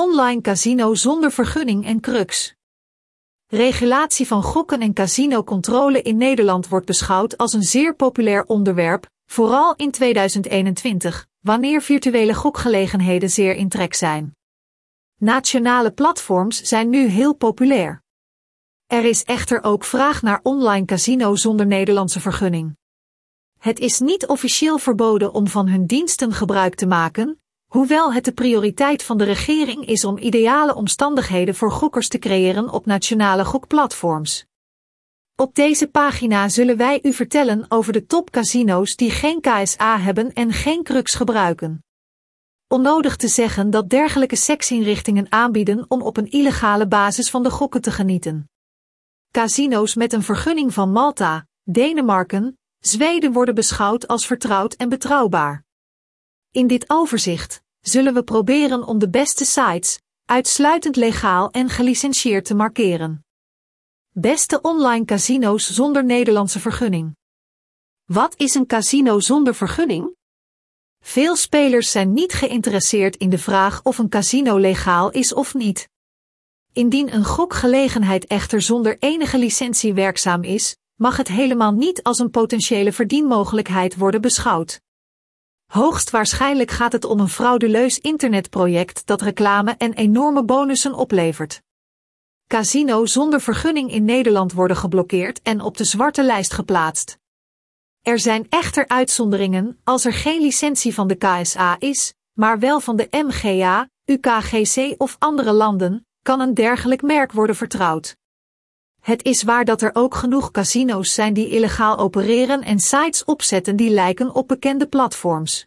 Online casino zonder vergunning en crux. Regulatie van gokken en casinocontrole in Nederland wordt beschouwd als een zeer populair onderwerp, vooral in 2021, wanneer virtuele gokgelegenheden zeer in trek zijn. Nationale platforms zijn nu heel populair. Er is echter ook vraag naar online casino zonder Nederlandse vergunning. Het is niet officieel verboden om van hun diensten gebruik te maken, hoewel het de prioriteit van de regering is om ideale omstandigheden voor gokkers te creëren op nationale gokplatforms. Op deze pagina zullen wij u vertellen over de topcasino's die geen KSA hebben en geen crux gebruiken. Onnodig te zeggen dat dergelijke seksinrichtingen aanbieden om op een illegale basis van de gokken te genieten. Casino's met een vergunning van Malta, Denemarken, Zweden worden beschouwd als vertrouwd en betrouwbaar. In dit overzicht zullen we proberen om de beste sites, uitsluitend legaal en gelicentieerd te markeren. Beste online casino's zonder Nederlandse vergunning. Wat is een casino zonder vergunning? Veel spelers zijn niet geïnteresseerd in de vraag of een casino legaal is of niet. Indien een gokgelegenheid echter zonder enige licentie werkzaam is, mag het helemaal niet als een potentiële verdienmogelijkheid worden beschouwd. Hoogstwaarschijnlijk gaat het om een fraudeleus internetproject dat reclame en enorme bonussen oplevert. Casino zonder vergunning in Nederland worden geblokkeerd en op de zwarte lijst geplaatst. Er zijn echter uitzonderingen als er geen licentie van de KSA is, maar wel van de MGA, UKGC of andere landen, kan een dergelijk merk worden vertrouwd. Het is waar dat er ook genoeg casino's zijn die illegaal opereren en sites opzetten die lijken op bekende platforms.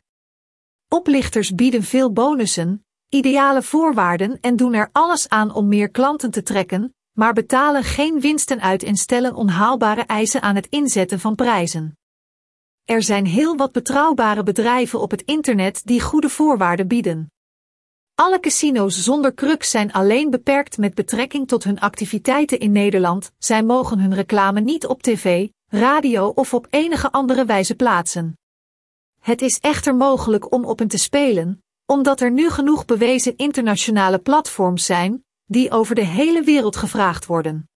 Oplichters bieden veel bonussen, ideale voorwaarden en doen er alles aan om meer klanten te trekken, maar betalen geen winsten uit en stellen onhaalbare eisen aan het inzetten van prijzen. Er zijn heel wat betrouwbare bedrijven op het internet die goede voorwaarden bieden. Alle casino's zonder crux zijn alleen beperkt met betrekking tot hun activiteiten in Nederland. Zij mogen hun reclame niet op tv, radio of op enige andere wijze plaatsen. Het is echter mogelijk om op hen te spelen, omdat er nu genoeg bewezen internationale platforms zijn, die over de hele wereld gevraagd worden.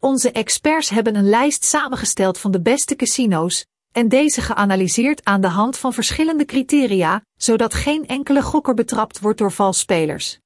Onze experts hebben een lijst samengesteld van de beste casino's, en deze geanalyseerd aan de hand van verschillende criteria, zodat geen enkele gokker betrapt wordt door valsspelers.